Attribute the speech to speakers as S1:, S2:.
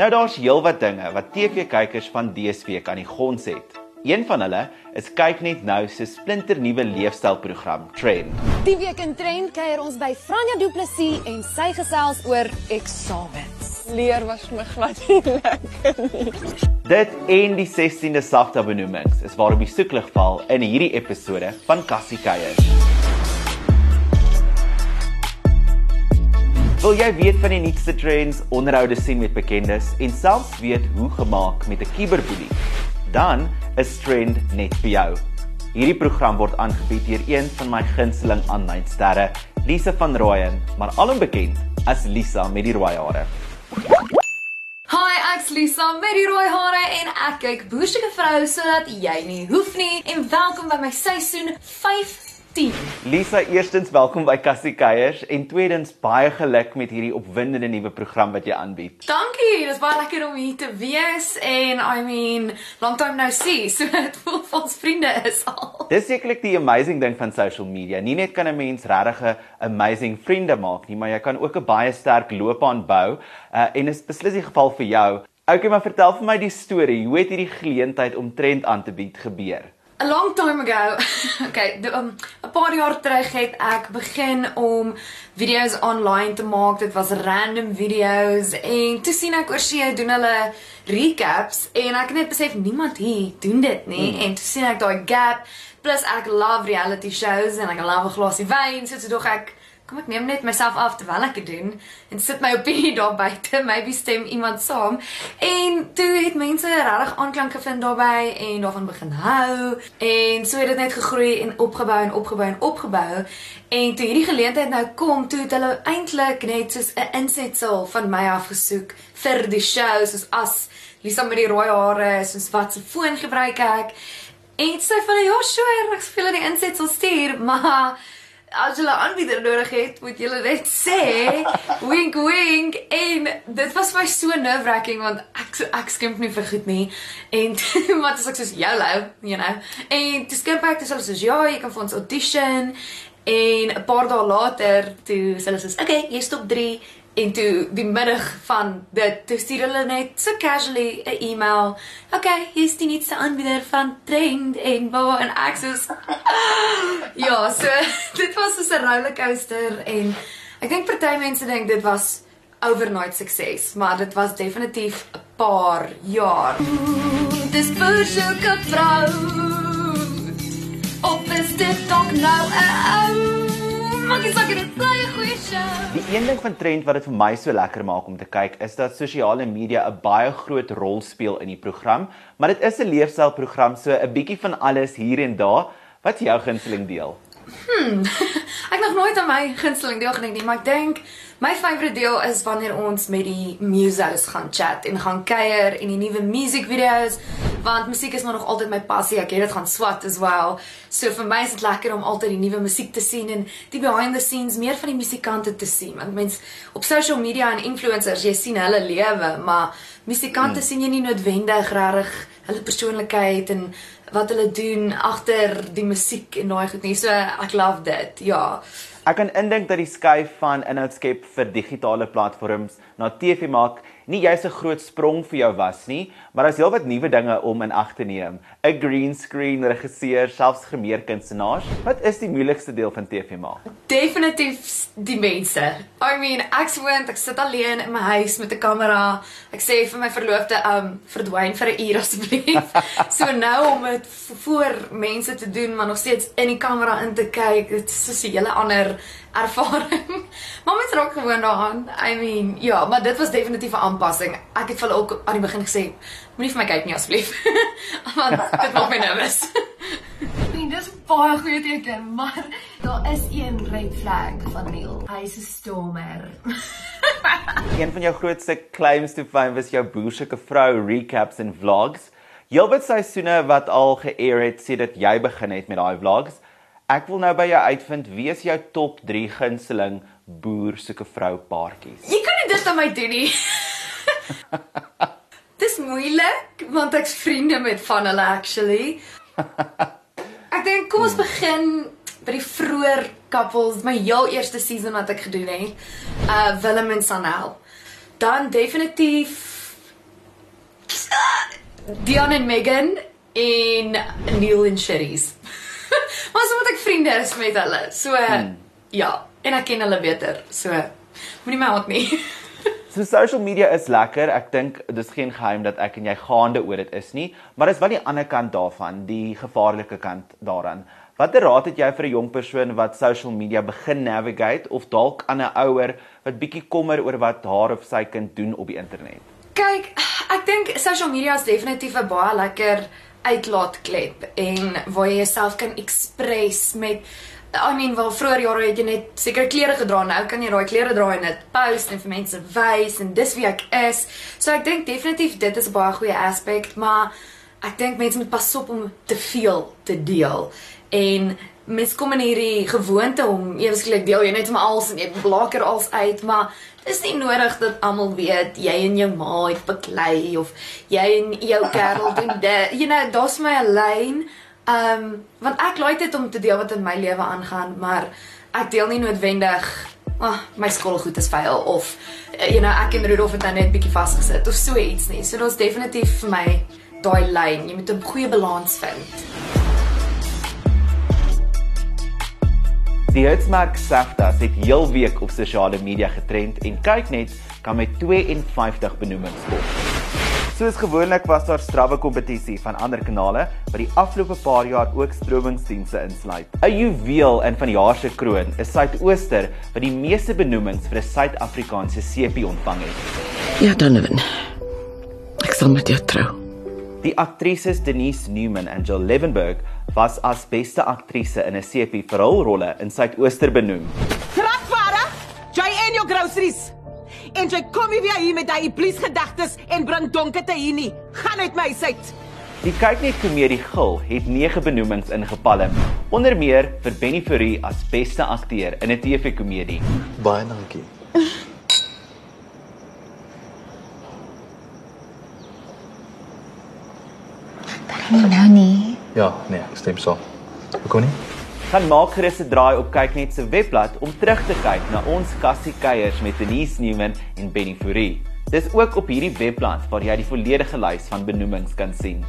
S1: Nou daar's heelwat dinge wat TV-kykers van DSV kan die gons het. Een van hulle is kyk net nou se splinternuwe leefstylprogram Trend.
S2: Die week in Trend kuier ons by Franja Du Plessis en sy gesels oor eksamens.
S3: Leer was my glad nie lekker nie.
S1: Dit en die 16de sagte benoemings is waarop die soeklig val in hierdie episode van Cassie Kuiers. Wil jy weet van die nuutste trends, onderhoude sien met bekendes en selfs weet hoe gemaak met 'n kiberboelie? Dan is Trend net vir jou. Hierdie program word aangebied deur een van my gunsteling aanlyn sterre, Lisa van Rooyen, maar alom bekend as Lisa met die rooi hare.
S2: Hi, ek's Lisa met die rooi hare en ek kyk boerseker vrou sodat jy nie hoef nie en welkom by my seisoen 15.
S1: Lisa, eerstens welkom by Cassie Kuiers en tweedens baie geluk met hierdie opwindende nuwe program wat jy aanbied.
S2: Dankie, dit is baie lekker om hier te wees en I mean, long time no see, so dit voel vir ons vriende is al.
S1: Dis sekerlik die amazing ding van social media. Nie net kan 'n mens regtig 'n amazing vriende maak nie, maar jy kan ook 'n baie sterk loopbaan bou. Uh, en is beslis die geval vir jou. Okay, maar vertel vir my die storie. Hoe het hierdie geleentheid om trend aan te bied gebeur?
S2: A long time ago. okay, 'n um, 'n paar jaar terug het ek begin om video's online te maak. Dit was random video's en toe sien ek oor see doen hulle recaps en ek het net besef niemand hier doen dit nie mm. en toe sien ek daai gap plus ek love reality shows en ek love 'n glasie wyn so toe dog ek kom ek neem net myself af terwyl ek dit doen en sit my opinie daar buite maybe stem iemand saam. En toe het mense regtig aanklank gevind daarbey en daarvan begin hou. En so het dit net gegroei en opgebou en opgebou en opgebou. En toe hierdie geleentheid nou kom toe het hulle eintlik net soos 'n insetsel van my af gesoek vir die show soos as Lisa met die rooi hare soos wat se foon gebruik ek. En sy van ja sure ek speel die insetsel stuur maar as 'n aanbieder nodig het, moet jy net sê wink wink en dit was my so nerve-wracking want ek ek skimp nie vir goed nie en wat as ek soos YOLO, you know. En toe skimp ek dis hulle soos ja, jy kan vir ons audition en 'n paar dae later toe sê hulle soos okay, jy stop 3 en toe die middag van dit toe stuur hulle net so casually 'n e-mail. Okay, hier's die nuutste aanbieder van Trend en waar en Access. ja, so dit was so 'n rollercoaster en ek dink party mense dink dit was overnight sukses, maar dit was definitief 'n paar jaar. Dis vir 'n vrou. Op is dit dalk nou 'n ou maak dit saak dit bly 'n goeie show.
S1: Die een ding van trend wat dit vir my so lekker maak om te kyk, is dat sosiale media 'n baie groot rol speel in die program, maar dit is 'n leefstylprogram, so 'n bietjie van alles hier en daar. Wat is jou gunsteling deel?
S2: Hmm. ek nog nooit aan my gunsteling deel gedink nie, maar ek dink my favourite deel is wanneer ons met die musos gaan chat en gaan kuier en die nuwe musiekvideo's want musiek is maar nog altyd my passie. Ek het dit gaan swat as well. So vir my is dit lekker om altyd die nuwe musiek te sien en die behind the scenes meer van die musikante te sien. Want mense op social media en influencers, jy sien hulle lewe, maar musikante hmm. sien jy nie noodwendig regtig hulle persoonlikheid en wat hulle doen agter die musiek en daai goed nie. So ek love dit. Ja.
S1: Ek kan indink dat die skuif van inhoudskep vir digitale platforms na TV maak nie juist 'n groot sprong vir jou was nie, maar daar's heelwat nuwe dinge om in ag te neem. 'n Green screen regisseur, selfs gemeer kunstenaars. Wat is die moeilikste deel van TV maak?
S2: Definitief die mense. I mean, ek swoond, ek sit alleen in my huis met 'n kamera. Ek sê vir my verloofde, um, verdwyn vir 'n uur asseblief. so nou om dit voor mense te doen, maar nog steeds in die kamera in te kyk, dit is so 'n hele ander ervaring. maar mens raak gewoon daaraan. I mean, ja, maar dit was definitief 'n aanpassing. Ek het vir hulle ook aan die begin gesê, moenie vir my kyk nie asseblief. Want dit maak my nervus.
S3: Nee, dis 'n baie goeie teken, maar daar is een red flag van Neil. Hy is 'n stormer.
S1: een van jou grootste claims to fame was jou boerseker vrou recaps en vlogs. Heelwat seisoene wat al geair het sedert jy begin het met daai vlogs. Ek wil nou by jou uitvind wie is jou top 3 gunsteling boer soeke vrou paartjies.
S2: Jy kan nie dit aan my doen nie. Dis moeilik want ek's vriende met van hulle actually. Ek dink kom ons begin by die vroeër couples, my heel eerste season wat ek gedoen het. Uh Willem en Sanel. Dan definitief Dion en Megan en Neil en Sherry's. maar so moet ek vriende is met hulle. So hmm. ja, en ek ken hulle beter. So moenie my haat nie.
S1: So social media is lekker. Ek dink dis geen geheim dat ek en jy gaande oor dit is nie, maar dis wel die ander kant daarvan, die gevaarlike kant daaraan. Watter raad het jy vir 'n jong persoon wat social media begin navigate of dalk aan 'n ouer wat bietjie kommer oor wat haar of sy kind doen op die internet?
S2: Kyk, ek dink social media is definitief 'n baie lekker uitlaatklep en waar jy jouself kan express met I mean, wel vroeër jare het jy net seker klere gedra, nou kan jy daai klere dra en dit post en vir mense wys en dis wie ek is. So ek dink definitief dit is 'n baie goeie aspek, maar ek dink mense moet pas op om te veel te deel. En mense kom in hierdie gewoonte om eweslik deel jy net maar als en jy blaker als uit, maar dis nie nodig dat almal weet jy en jou ma het beklei of jy en jou kerel doen dit. You know, daar's my 'n lyn. Ehm um, want ek like dit om te deel wat in my lewe aangaan, maar ek deel nie noodwendig ag oh, my skoolgoed is vuil of uh, you know ek en Rudolf het nou net bietjie vasgesit of so iets nie. So daar's definitief vir my daai lyn. Jy moet 'n goeie balans vind.
S1: Die Hertzmark Saftas het heel week op sosiale media getrend en kyk net kan met 52 benoemings kom. Soos gewoonlik was daar strawwe kompetisie van ander kanale wat die afgelope paar jaar ook stromingsdienste insluit. 'n Juweel in van die jaar se kroon is Suidooster wat die meeste benoemings vir 'n Suid-Afrikaanse sepie ontvang het.
S4: Ja, Donovan. Ek sal met jou trou.
S1: Die aktrises Denise Newman en Jill Levenberg was as beste aktrise in 'n sepie vir hul rolle in Suidooster benoem.
S4: Kragvara, jy en jou groceries. En jy kom nie weer hier met daai plees gedagtes en bring donkerte hier nie. Gaan uit my huis uit.
S1: Die kyknet komedie Gil het 9 benoemings ingepalm. Onder meer vir Benny Fourie as beste akteur in 'n TV-komedie.
S5: Baie dankie.
S6: Nee, nou nie.
S5: Ja, nee, ek stem saam. Hoekom nie?
S1: gaan maak gerus 'n draai op kyknet se webblad om terug te kyk na ons kassie kuiers met Denise Newman en Benny Fourie. Dis ook op hierdie webblad waar jy die volledige lys van benoemings kan sien.